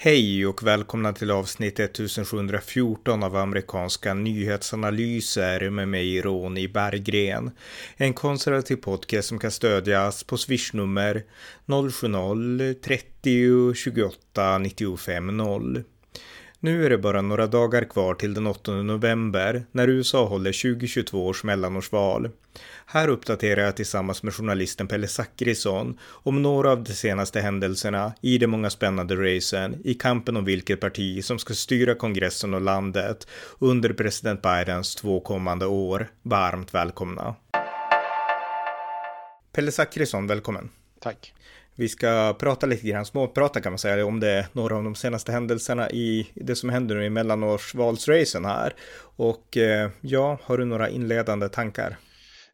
Hej och välkomna till avsnitt 1714 av amerikanska nyhetsanalyser med mig Ronny Berggren. En konservativ podcast som kan stödjas på swishnummer 070-30 28 95 0. Nu är det bara några dagar kvar till den 8 november när USA håller 2022 års mellanårsval. Här uppdaterar jag tillsammans med journalisten Pelle Zackrisson om några av de senaste händelserna i de många spännande racen i kampen om vilket parti som ska styra kongressen och landet under president Bidens två kommande år. Varmt välkomna! Pelle Zackrisson, välkommen! Tack! Vi ska prata lite grann, småprata kan man säga, om det några av de senaste händelserna i det som händer nu i mellanårsvalsracen här. Och eh, ja, har du några inledande tankar?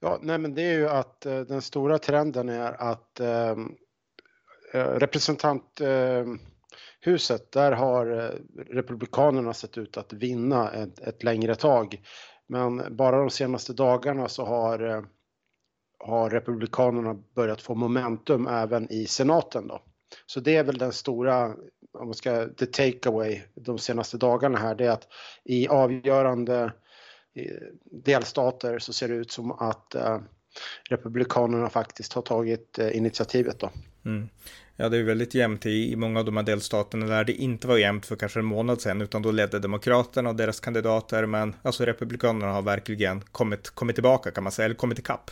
Ja, nej men det är ju att eh, den stora trenden är att ehm, eh, representanthuset, ehm, eh, där har eh, republikanerna sett ut att vinna ett, ett, längre tag. Men bara de senaste dagarna så har eh, har Republikanerna börjat få momentum även i senaten då. Så det är väl den stora, om man ska, the takeaway de senaste dagarna här, det är att i avgörande delstater så ser det ut som att eh, Republikanerna faktiskt har tagit eh, initiativet då. Mm. Ja, det är väldigt jämnt i, i många av de här delstaterna där det inte var jämnt för kanske en månad sedan, utan då ledde Demokraterna och deras kandidater, men alltså Republikanerna har verkligen kommit, kommit tillbaka kan man säga, eller kommit ikapp.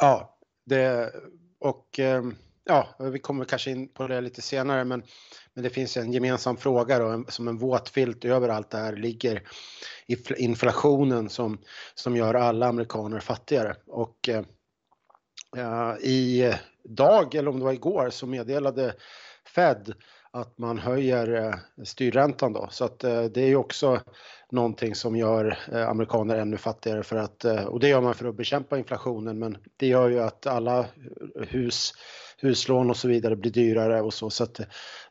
Ja, det, och ehm, ja, vi kommer kanske in på det lite senare, men, men det finns en gemensam fråga då, som en våt filt över allt det här ligger inflationen som, som gör alla amerikaner fattigare. Och eh, eh, i dag, eller om det var igår, så meddelade Fed att man höjer eh, styrräntan då. Så att eh, det är ju också någonting som gör eh, amerikaner ännu fattigare för att, och det gör man för att bekämpa inflationen, men det gör ju att alla hus, huslån och så vidare blir dyrare och så. Så att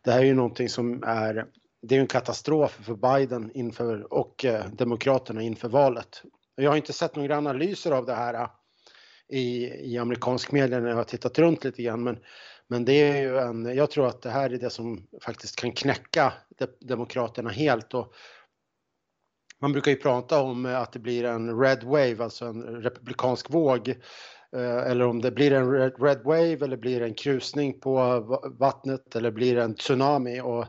det här är ju någonting som är, det är en katastrof för Biden inför, och Demokraterna inför valet. Jag har inte sett några analyser av det här i, i amerikansk media när jag har tittat runt lite grann, men men det är ju en, jag tror att det här är det som faktiskt kan knäcka Demokraterna helt. Och man brukar ju prata om att det blir en red wave, alltså en republikansk våg. Eh, eller om det blir en red wave eller blir det en krusning på vattnet eller blir det en tsunami. Och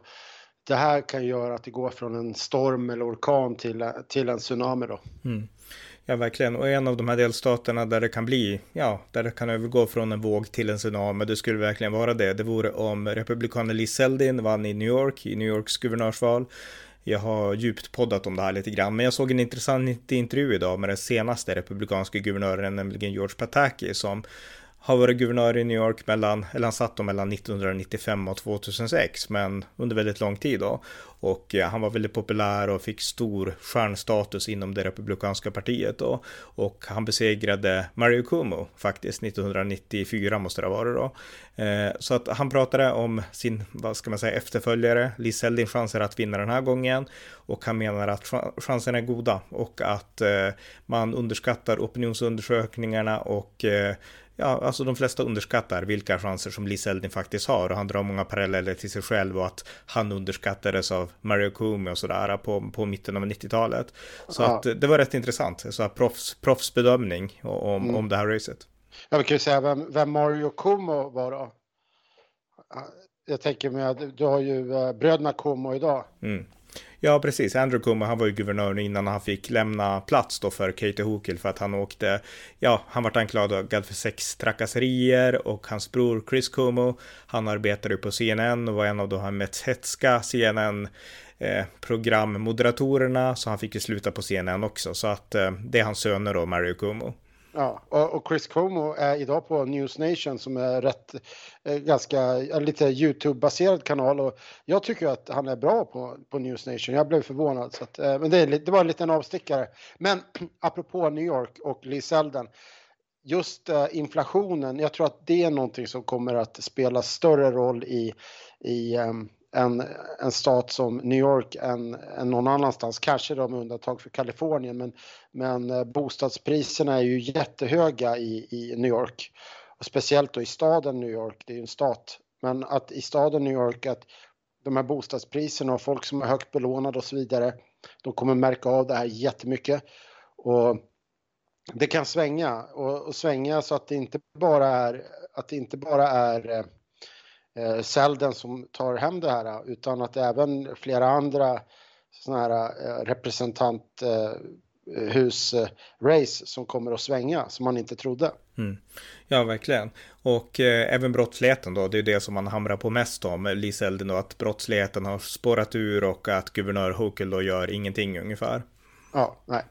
det här kan göra att det går från en storm eller orkan till, till en tsunami då. Mm. Ja, verkligen. Och en av de här delstaterna där det kan bli, ja, där det kan övergå från en våg till en tsunami, det skulle verkligen vara det. Det vore om republikanen Liz Zeldin vann i New York, i New Yorks guvernörsval. Jag har djupt poddat om det här lite grann, men jag såg en intressant intervju idag med den senaste republikanska guvernören, nämligen George Pataki, som har varit guvernör i New York mellan, eller han satt då mellan 1995 och 2006, men under väldigt lång tid då. Och ja, han var väldigt populär och fick stor stjärnstatus inom det republikanska partiet då. Och han besegrade Mario Cuomo faktiskt 1994 måste det ha varit då. Eh, så att han pratade om sin, vad ska man säga, efterföljare, Liz Heldin chanser att vinna den här gången. Och han menar att chanserna är goda och att eh, man underskattar opinionsundersökningarna och eh, ja, alltså de flesta underskattar vilka chanser som Liz Eldin faktiskt har och han drar många paralleller till sig själv och att han underskattades av Mario Kumi och sådär på, på mitten av 90-talet. Så ja. att det var rätt intressant, så proffs, proffsbedömning om, mm. om det här racet. Ja, vi kan ju säga vem, vem Mario Kumo var då. Jag tänker mig att du har ju eh, bröderna Kumo idag. Mm. Ja, precis. Andrew Cuomo, han var ju guvernör innan han fick lämna plats då för Katie Hochul för att han åkte, ja, han vart anklagad för sextrakasserier och hans bror Chris Cuomo, han arbetade ju på CNN och var en av de här mest hetska CNN eh, programmoderatorerna, så han fick ju sluta på CNN också, så att eh, det är hans söner då, Mario Cuomo. Ja, och Chris Cuomo är idag på News Nation som är rätt, eh, ganska, lite YouTube-baserad kanal och jag tycker att han är bra på, på News Nation. Jag blev förvånad, så att, eh, men det, det var en liten avstickare. Men apropå New York och Lee Selden, just eh, inflationen, jag tror att det är någonting som kommer att spela större roll i, i um, en, en stat som New York än, än någon annanstans. Kanske de med undantag för Kalifornien men, men eh, bostadspriserna är ju jättehöga i, i New York. Och speciellt då i staden New York, det är ju en stat. Men att i staden New York att de här bostadspriserna och folk som är högt belånade och så vidare. De kommer märka av det här jättemycket. Och det kan svänga och, och svänga så att det inte bara är, att det inte bara är eh, eh, Selden som tar hem det här utan att även flera andra sådana här eh, representant eh, som kommer att svänga som man inte trodde. Mm. Ja, verkligen. Och eh, även brottsligheten då, det är det som man hamrar på mest om, Lisa Elden, då, att brottsligheten har spårat ur och att guvernör Hochul då gör ingenting ungefär. Ja, nej.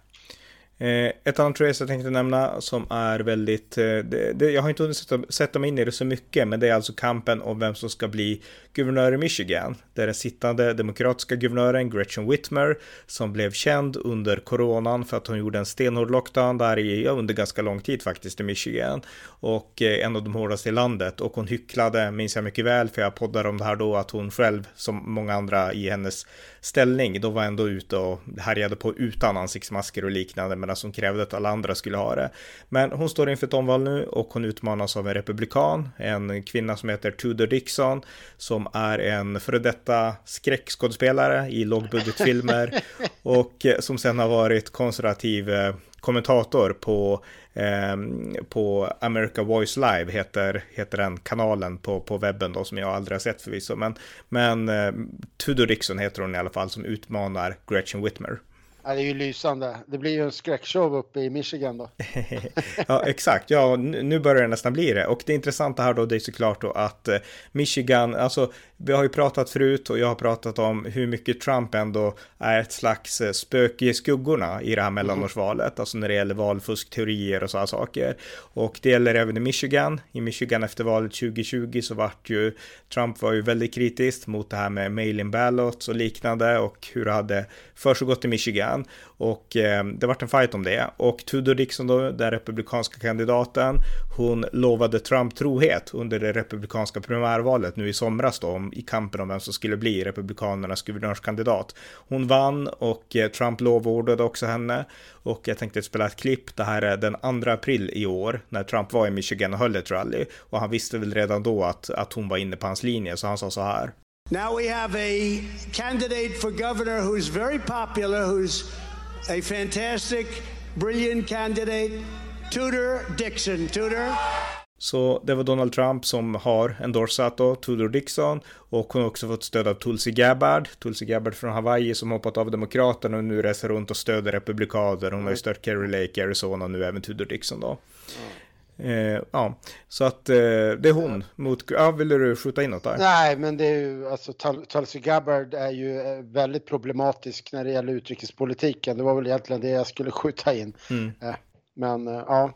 Eh, ett annat race jag tänkte nämna som är väldigt, eh, det, det, jag har inte hunnit sätta, sätta mig in i det så mycket, men det är alltså kampen om vem som ska bli guvernör i Michigan. Det är den sittande demokratiska guvernören Gretchen Whitmer som blev känd under coronan för att hon gjorde en stenhård lockdown där i, ja, under ganska lång tid faktiskt i Michigan. Och eh, en av de hårdaste i landet. Och hon hycklade, minns jag mycket väl, för jag poddade om det här då, att hon själv, som många andra i hennes ställning, då var ändå ute och härjade på utan ansiktsmasker och liknande medan hon krävde att alla andra skulle ha det. Men hon står inför ett omval nu och hon utmanas av en republikan, en kvinna som heter Tudor Dixon, som är en före detta skräckskådespelare i lågbudgetfilmer och som sen har varit konservativ eh, kommentator på, eh, på America Voice Live heter, heter den kanalen på, på webben då som jag aldrig har sett förvisso. Men, men eh, Tudor Dixon heter hon i alla fall som utmanar Gretchen Whitmer. Ja, det är ju lysande. Det blir ju en skräckshow uppe i Michigan då. ja, exakt. Ja, nu börjar det nästan bli det. Och det intressanta här då, det är såklart då att eh, Michigan, alltså vi har ju pratat förut och jag har pratat om hur mycket Trump ändå är ett slags eh, spöke i skuggorna i det här mellanårsvalet, mm. alltså när det gäller valfuskteorier och sådana saker. Och det gäller även i Michigan. I Michigan efter valet 2020 så vart ju Trump var ju väldigt kritisk mot det här med mail-in ballots och liknande och hur det hade försiggått i Michigan. Och eh, det vart en fight om det. Och Tudor Dixon då, den republikanska kandidaten, hon lovade Trump trohet under det republikanska primärvalet nu i somras då, i kampen om vem som skulle bli republikanernas guvernörskandidat. Hon vann och eh, Trump lovordade också henne. Och jag tänkte spela ett klipp. Det här är den 2 april i år när Trump var i Michigan och höll ett rally. Och han visste väl redan då att, att hon var inne på hans linje, så han sa så här. Now we have a candidate for governor who's very popular, who's a fantastic, brilliant candidate, Tudor Dixon. Tudor. Så det var Donald Trump som har endorsat då Tudor Dixon och hon har också fått stöd av Tulsi Gabbard, Tulsi Gabbard från Hawaii som hoppat av Demokraterna och nu reser runt och stöder Republikaner. Hon har ju stött Kerry Lake, Arizona och nu även Tudor Dixon då. Eh, ja, så att eh, det är hon mot, ja vill du skjuta in något där? Nej, men det är ju, alltså Tulsi Gabbard är ju eh, väldigt problematisk när det gäller utrikespolitiken. Det var väl egentligen det jag skulle skjuta in. Mm. Eh, men eh, ja.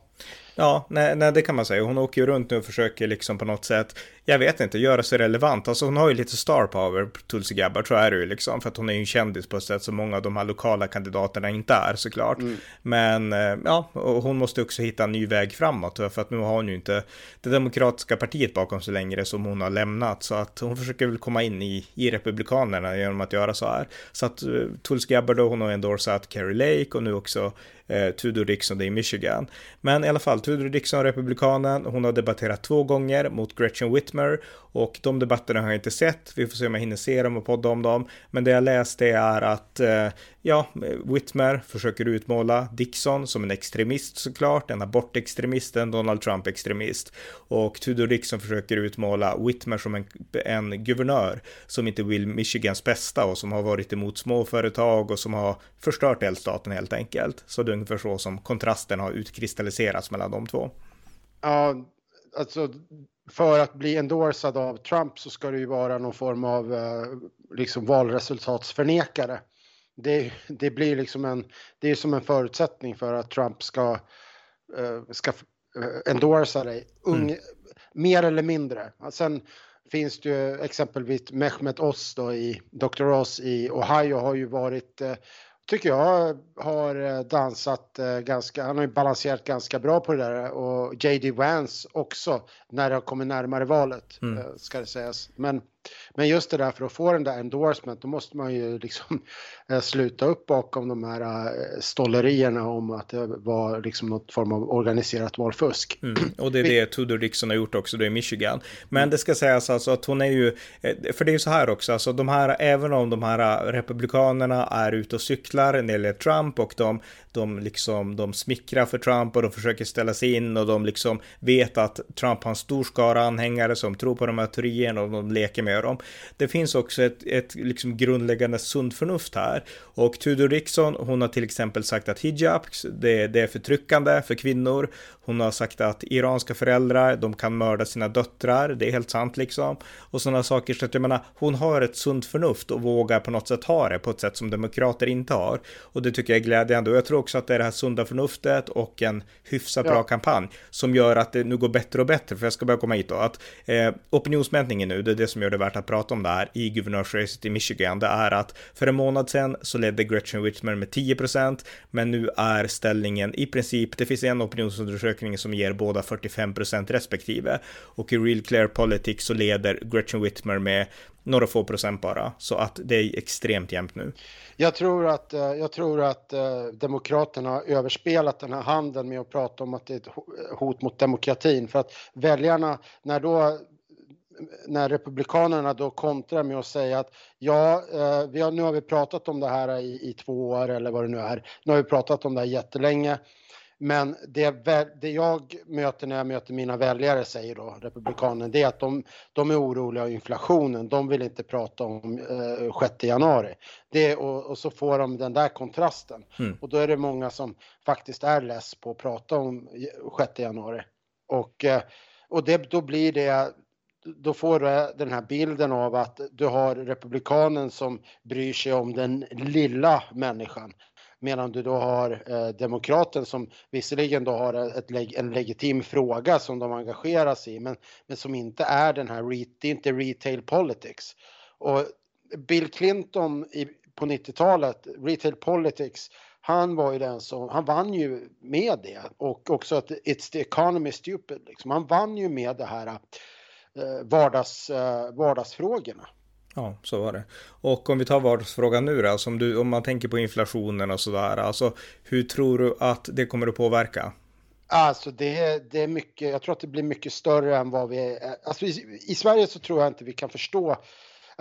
Ja, nej, nej, det kan man säga. Hon åker ju runt nu och försöker liksom på något sätt, jag vet inte, göra sig relevant. Alltså hon har ju lite star power, Tulsi Gabbard, så är det ju liksom. För att hon är ju en kändis på ett sätt som många av de här lokala kandidaterna inte är såklart. Mm. Men eh, ja, och hon måste också hitta en ny väg framåt. För att nu har hon ju inte det demokratiska partiet bakom sig längre som hon har lämnat. Så att hon försöker väl komma in i, i republikanerna genom att göra så här. Så att uh, Tulsi Gabbard hon har endorsat Kerry Lake och nu också eh, Tudor Dixon i Michigan. Men i alla fall, Tudor Dixon, republikanen, hon har debatterat två gånger mot Gretchen Whitmer och de debatterna har jag inte sett. Vi får se om jag hinner se dem och podda om dem. Men det jag läste är att, eh, ja, Whitmer försöker utmåla Dixon som en extremist såklart, en abortextremist, en Donald Trump-extremist. Och Tudor Dixon försöker utmåla Whitmer som en, en guvernör som inte vill Michigans bästa och som har varit emot småföretag och som har förstört delstaten helt enkelt. Så det är ungefär så som kontrasten har utkristalliserats mellan de två. Ja, alltså för att bli endorsad av Trump så ska det ju vara någon form av eh, liksom valresultatsförnekare. Det, det blir liksom en, det är som en förutsättning för att Trump ska, eh, ska eh, endorsa dig, Ung, mm. mer eller mindre. Sen finns det ju exempelvis Mehmet Oz då i Dr. Oz i Ohio har ju varit tycker jag har eh, dansat eh, ganska, han har ju balanserat ganska bra på det där och JD Vance också när det har kommit närmare valet mm. Eh, ska det sägas. Men Men just det där för att få den där endorsement, då måste man ju liksom eh, sluta upp bakom de här eh, stollerierna om att det var liksom något form av organiserat valfusk. Mm. Och det är det Tudor Dixon har gjort också då i Michigan. Men det ska sägas alltså att hon är ju, eh, för det är ju så här också, alltså de här, även om de här republikanerna är ute och cyklar när det gäller Trump och de, de liksom, de smickrar för Trump och de försöker ställa sig in och de liksom vet att Trump har en stor skara anhängare som tror på de här teorierna och de leker med dem. Det finns också ett, ett liksom grundläggande sunt förnuft här och Tudor Rickson hon har till exempel sagt att hijab, det, det är förtryckande för kvinnor. Hon har sagt att iranska föräldrar, de kan mörda sina döttrar, det är helt sant liksom. Och sådana saker, så att jag menar, hon har ett sunt förnuft och vågar på något sätt ha det på ett sätt som demokrater inte har. Och det tycker jag är glädjande och jag tror också att det är det här sunda förnuftet och en hyfsat ja. bra kampanj som gör att det nu går bättre och bättre. För jag ska börja komma hit då, att eh, opinionsmätningen nu, det är det som gör det värt att prata om det här i guvernörsracet i Michigan, det är att för en månad sedan så ledde Gretchen Whitmer med 10% men nu är ställningen i princip, det finns en opinionsundersökning som ger båda 45 respektive och i Real Clear Politics så leder Gretchen Whitmer med några få procent bara, så att det är extremt jämnt nu. Jag tror att, eh, jag tror att eh, Demokraterna har överspelat den här handeln med att prata om att det är ett hot mot demokratin. För att väljarna, när då när Republikanerna då kontrar med att säga att ja, eh, vi har, nu har vi pratat om det här i, i två år eller vad det nu är. Nu har vi pratat om det här jättelänge. Men det, det jag möter när jag möter mina väljare, säger då Republikanen, det är att de, de är oroliga av inflationen. De vill inte prata om eh, 6 januari. Det, och, och, så får de den där kontrasten. Mm. Och då är det många som faktiskt är less på att prata om 6 januari. Och, eh, och det, då blir det då får du den här bilden av att du har republikanen som bryr sig om den lilla människan medan du då har eh, demokraten som visserligen då har ett, en legitim fråga som de engagerar sig i men, men som inte är den här, det är inte retail politics. Och Bill Clinton i, på 90-talet, retail politics, han var ju den som, han vann ju med det och också att it's the economy stupid liksom. Han vann ju med det här eh, vardags, eh, vardagsfrågorna. Ja, så var det. Och om vi tar vardagsfrågan nu då, alltså om, du, om man tänker på inflationen och sådär, alltså hur tror du att det kommer att påverka? Alltså det, det är mycket, jag tror att det blir mycket större än vad vi, alltså i, i Sverige så tror jag inte vi kan förstå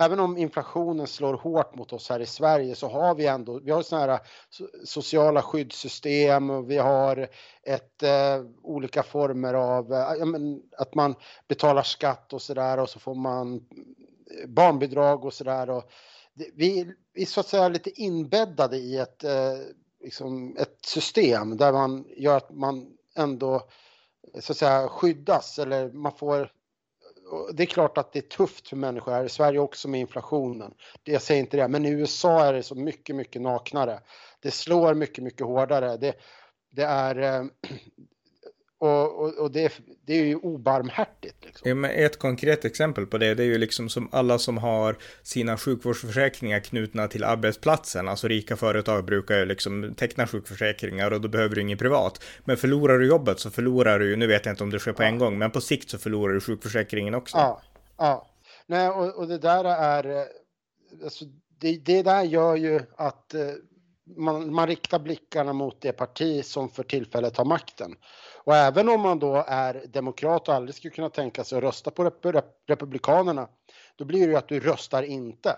Även om inflationen slår hårt mot oss här i Sverige så har vi ändå, vi har sådana här sociala skyddssystem och vi har ett, eh, olika former av, eh, men, att man betalar skatt och sådär och så får man barnbidrag och sådär. Vi, vi är så att säga lite inbäddade i ett, eh, liksom ett system där man gör att man ändå så att säga skyddas eller man får det är klart att det är tufft för människor här i Sverige också med inflationen. Jag säger inte det, men i USA är det så mycket, mycket naknare. Det slår mycket, mycket hårdare. Det, det är, eh, och, och, och det, det, är ju obarmhärtigt. Liksom. Ja, ett konkret exempel på det, det är ju liksom som alla som har sina sjukvårdsförsäkringar knutna till arbetsplatsen. Alltså rika företag brukar ju liksom teckna sjukförsäkringar och då behöver du ingen privat. Men förlorar du jobbet så förlorar du ju, nu vet jag inte om det sker på ja. en gång, men på sikt så förlorar du sjukförsäkringen också. Ja, ja. Nej, och, och det där är, alltså, det, det där gör ju att eh, man, man riktar blickarna mot det parti som för tillfället har makten. Och även om man då är demokrat och aldrig skulle kunna tänka sig att rösta på rep Republikanerna, då blir det ju att du röstar inte.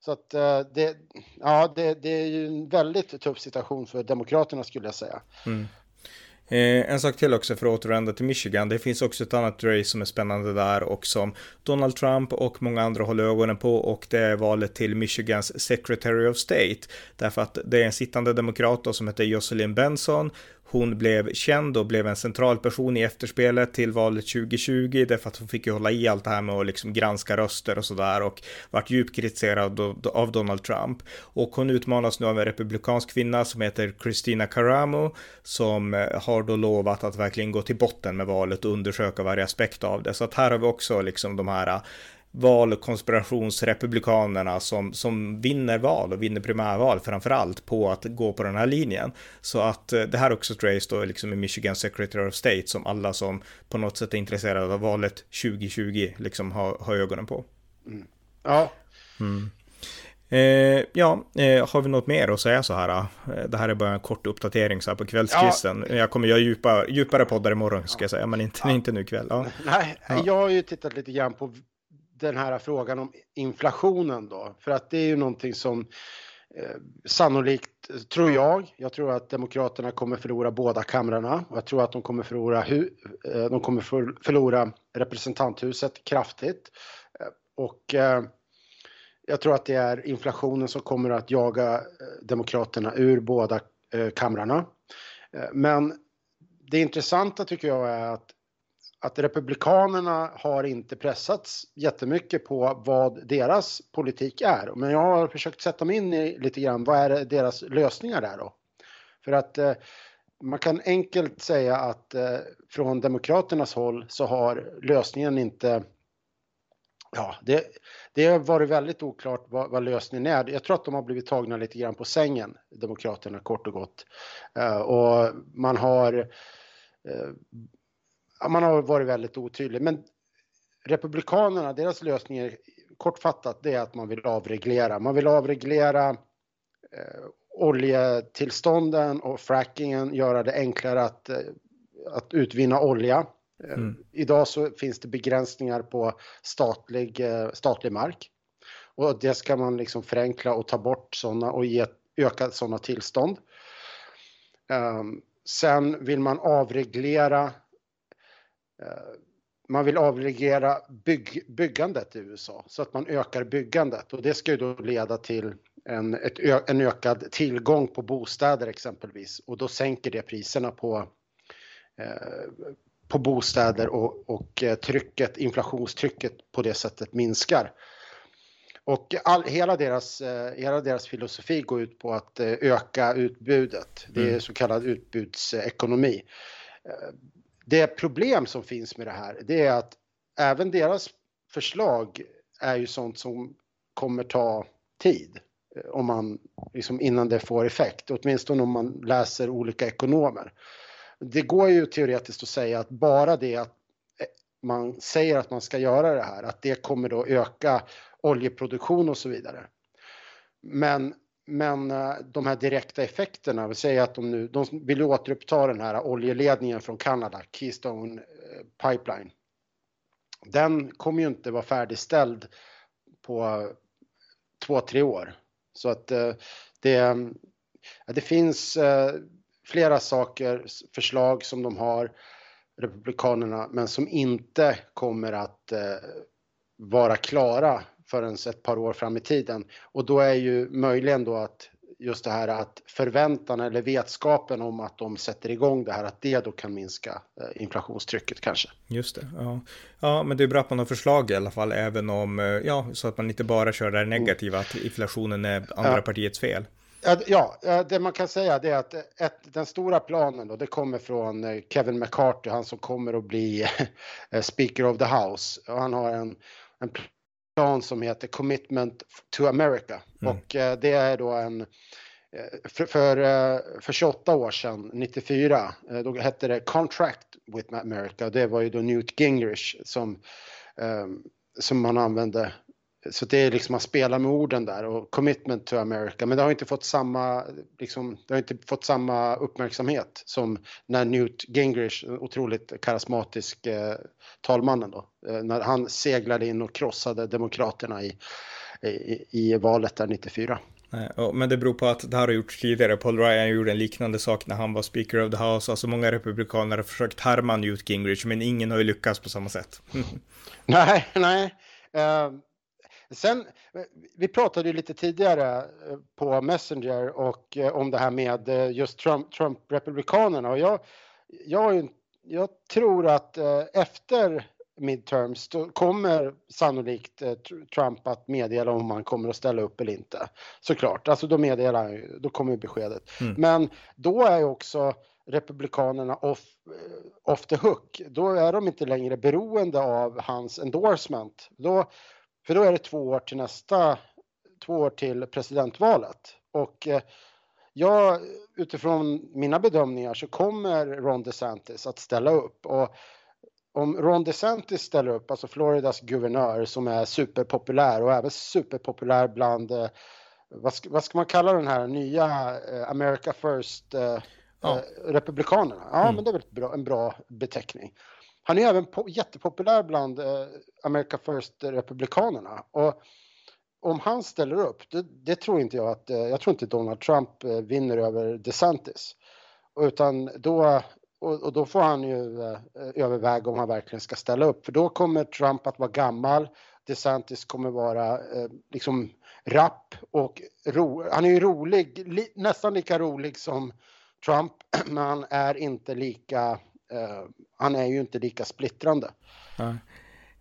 Så att eh, det, ja, det, det är ju en väldigt tuff situation för Demokraterna skulle jag säga. Mm. Eh, en sak till också för att återvända till Michigan. Det finns också ett annat race som är spännande där och som Donald Trump och många andra håller ögonen på och det är valet till Michigans Secretary of State. Därför att det är en sittande demokrat som heter Jocelyn Benson hon blev känd och blev en central person i efterspelet till valet 2020 därför att hon fick ju hålla i allt det här med att liksom granska röster och sådär och vart djupt kritiserad av Donald Trump. Och hon utmanas nu av en republikansk kvinna som heter Christina Caramo som eh, har då lovat att verkligen gå till botten med valet och undersöka varje aspekt av det. Så att här har vi också liksom de här eh, valkonspirationsrepublikanerna som, som vinner val och vinner primärval framför allt på att gå på den här linjen. Så att eh, det här är också ett race då liksom i Michigan Secretary of State som alla som på något sätt är intresserade av valet 2020 liksom har, har ögonen på. Mm. Ja. Mm. Eh, ja, eh, har vi något mer att säga så här? Eh, det här är bara en kort uppdatering så här på kvällskvisten. Ja. Jag kommer göra djupa, djupare poddar imorgon ska jag säga, men inte, ja. inte nu kväll. Ja. Nej, jag har ju tittat lite grann på den här frågan om inflationen då, för att det är ju någonting som eh, sannolikt, tror jag, jag tror att Demokraterna kommer förlora båda kamrarna och jag tror att de kommer förlora, hu, eh, de kommer förlora representanthuset kraftigt. Eh, och eh, jag tror att det är inflationen som kommer att jaga eh, Demokraterna ur båda eh, kamrarna. Eh, men det intressanta tycker jag är att, att Republikanerna har inte pressats jättemycket på vad deras politik är. Men jag har försökt sätta mig in i lite grann, vad är deras lösningar där då? För att eh, man kan enkelt säga att eh, från Demokraternas håll så har lösningen inte Ja, det, det har varit väldigt oklart vad, vad, lösningen är. Jag tror att de har blivit tagna lite grann på sängen, Demokraterna kort och gott. Eh, och man har, man har varit väldigt otydlig. Men Republikanerna, deras lösning är kortfattat, det är att man vill avreglera. Man vill avreglera uh, oljetillstånden och frackingen, göra det enklare att, att utvinna olja Mm. Idag så finns det begränsningar på statlig, eh, statlig mark. Och det ska man liksom förenkla och ta bort sådana och ge öka sådana tillstånd. Um, sen vill man avreglera man vill avreglera bygg, byggandet i USA så att man ökar byggandet och det ska ju då leda till en, ett, en ökad tillgång på bostäder exempelvis och då sänker det priserna på, eh, på bostäder och, och eh, trycket, inflationstrycket på det sättet minskar. Och all, hela, deras, eh, hela deras filosofi går ut på att eh, öka utbudet. Det är mm. så kallad utbudsekonomi. Det problem som finns med det här, det är att även deras förslag är ju sånt som kommer ta tid eh, om man, liksom innan det får effekt, åtminstone om man läser olika ekonomer det går ju teoretiskt att säga att bara det att eh, man säger att man ska göra det här, att det kommer då öka oljeproduktion och så vidare. Men, men eh, de här direkta effekterna, vi säger att de nu, de vill återuppta den här oljeledningen från Kanada, Keystone eh, Pipeline. Den kommer ju inte vara färdigställd på två, tre år. Så att eh, det, det finns flera saker, förslag som de har, Republikanerna, men som inte kommer att vara klara förrän ett par år fram i tiden. Och då är ju möjligen då att just det här att förväntan eller vetskapen om att de sätter igång det här, att det då kan minska eh, inflationstrycket kanske. Just det, ja. Ja, men det är bra att man har förslag i alla fall, även om, eh, ja, så att man inte bara kör det här negativa, att inflationen är andra ja. partiets fel. Ja, det man kan säga är att ett, den stora planen då, det kommer från eh, Kevin McCarthy, han som kommer att bli Speaker of the House. Och han har en, en plan som heter Commitment to America. Mm. Och eh, det är då en, för, för, för 28 år sedan, 94, då hette det Contract with America. Det var ju då Newt Gingrich som, som man använde så det är liksom att spela med orden där och commitment to America. Men det har inte fått samma, liksom, det har inte fått samma uppmärksamhet som när Newt Gingrich, otroligt karismatisk eh, talmannen då, eh, när han seglade in och krossade demokraterna i, i, i valet där 94. Men det beror på att det här har gjorts tidigare. Paul Ryan gjorde en liknande sak när han var Speaker of the House. Alltså många republikaner har försökt härma Newt Gingrich, men ingen har ju lyckats på samma sätt. nej, nej. Uh, Sen, vi pratade ju lite tidigare eh, på Messenger och eh, om det här med eh, just Trump, Trump-republikanerna och jag, jag, jag tror att efter midterms då kommer sannolikt Trump att meddela om han kommer att ställa upp eller inte. Såklart, alltså då meddelar då kommer beskedet. Mm. Men då är ju också Republikanerna off, off the hook. Då är de inte längre beroende av hans endorsement. Då för då är det två år till nästa, två år till presidentvalet. Och eh, jag, utifrån mina bedömningar så kommer Ron DeSantis att ställa upp. Och om Ron DeSantis ställer upp, alltså Floridas guvernör som är superpopulär och även superpopulär bland, eh, vad, ska, vad ska man kalla den här nya eh, America First ja. Republikanerna? Ja, mm. men det är väl en bra beteckning. Han är även po jättepopulär bland eh, America First-republikanerna. Och om han ställer upp, det, det, tror inte jag att, eh, jag tror inte Donald Trump eh, vinner över DeSantis. Utan då, och, och då får han ju eh, överväga om han verkligen ska ställa upp. För då kommer Trump att vara gammal, DeSantis kommer vara eh, liksom rapp och ro, han är ju rolig, li, nästan lika rolig som Trump, men han är inte lika han är ju inte lika splittrande. Ja.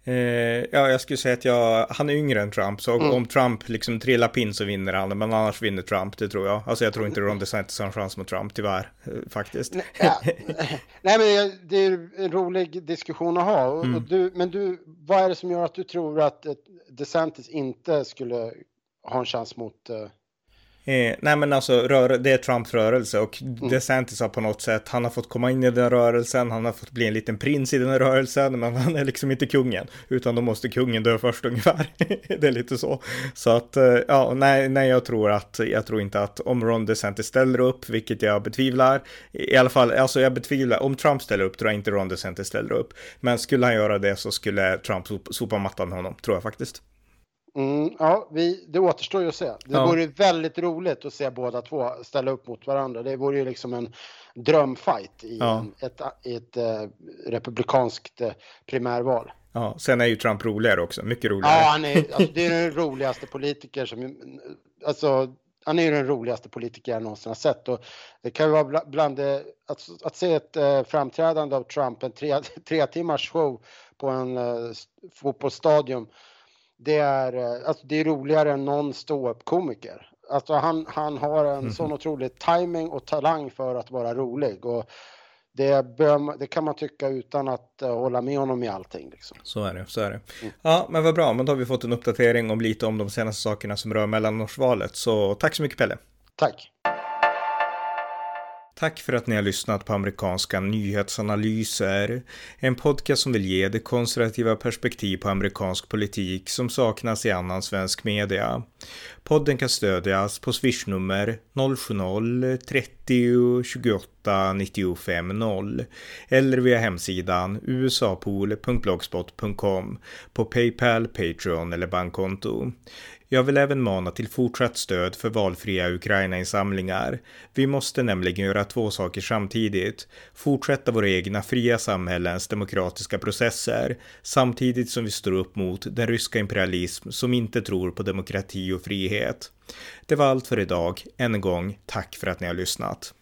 Eh, ja, jag skulle säga att jag, han är yngre än Trump, så mm. om Trump liksom trillar pin så vinner han, men annars vinner Trump, det tror jag. Alltså jag tror inte Ron DeSantis har en chans mot Trump, tyvärr, eh, faktiskt. Nej, ja. Nej men det är en rolig diskussion att ha. Och, mm. och du, men du, vad är det som gör att du tror att DeSantis inte skulle ha en chans mot Eh, nej men alltså, rör, det är Trumps rörelse och mm. DeSantis har på något sätt, han har fått komma in i den rörelsen, han har fått bli en liten prins i den rörelsen, men han är liksom inte kungen, utan då måste kungen dö först ungefär. det är lite så. Så att, eh, ja, nej, nej, jag tror att, jag tror inte att om Ron DeSantis ställer upp, vilket jag betvivlar, i alla fall, alltså jag betvivlar, om Trump ställer upp tror jag inte Ron DeSantis ställer upp, men skulle han göra det så skulle Trump sopa mattan med honom, tror jag faktiskt. Mm, ja, vi, det återstår ju att se. Det ja. vore väldigt roligt att se båda två ställa upp mot varandra. Det vore ju liksom en drömfight i ja. en, ett, ett uh, republikanskt uh, primärval. Ja, sen är ju Trump roligare också, mycket roligare. Ja, han är, alltså, det är den roligaste politiker som, alltså, han är ju den roligaste politiker jag någonsin har sett. Och det kan ju vara bland det, att, att se ett uh, framträdande av Trump, en tre, tre timmars show på en uh, fotbollsstadion det är, eh, alltså det är roligare än någon ståuppkomiker. Alltså han, han har en mm. sån otrolig timing och talang för att vara rolig. Och det, bör, det kan man tycka utan att uh, hålla med honom i allting. Liksom. Så är det, så är det. Mm. Ja, men vad bra, men då har vi fått en uppdatering om lite om de senaste sakerna som rör mellanårsvalet. Så tack så mycket Pelle. Tack. Tack för att ni har lyssnat på amerikanska nyhetsanalyser. En podcast som vill ge det konservativa perspektiv på amerikansk politik som saknas i annan svensk media. Podden kan stödjas på swishnummer 070 30 90 28 95 0 eller via hemsidan usapool.blogspot.com på Paypal, Patreon eller bankkonto. Jag vill även mana till fortsatt stöd för valfria Ukraina-insamlingar. Vi måste nämligen göra två saker samtidigt. Fortsätta våra egna fria samhällens demokratiska processer samtidigt som vi står upp mot den ryska imperialism som inte tror på demokrati och frihet. Det var allt för idag. Än en gång, tack för att ni har lyssnat.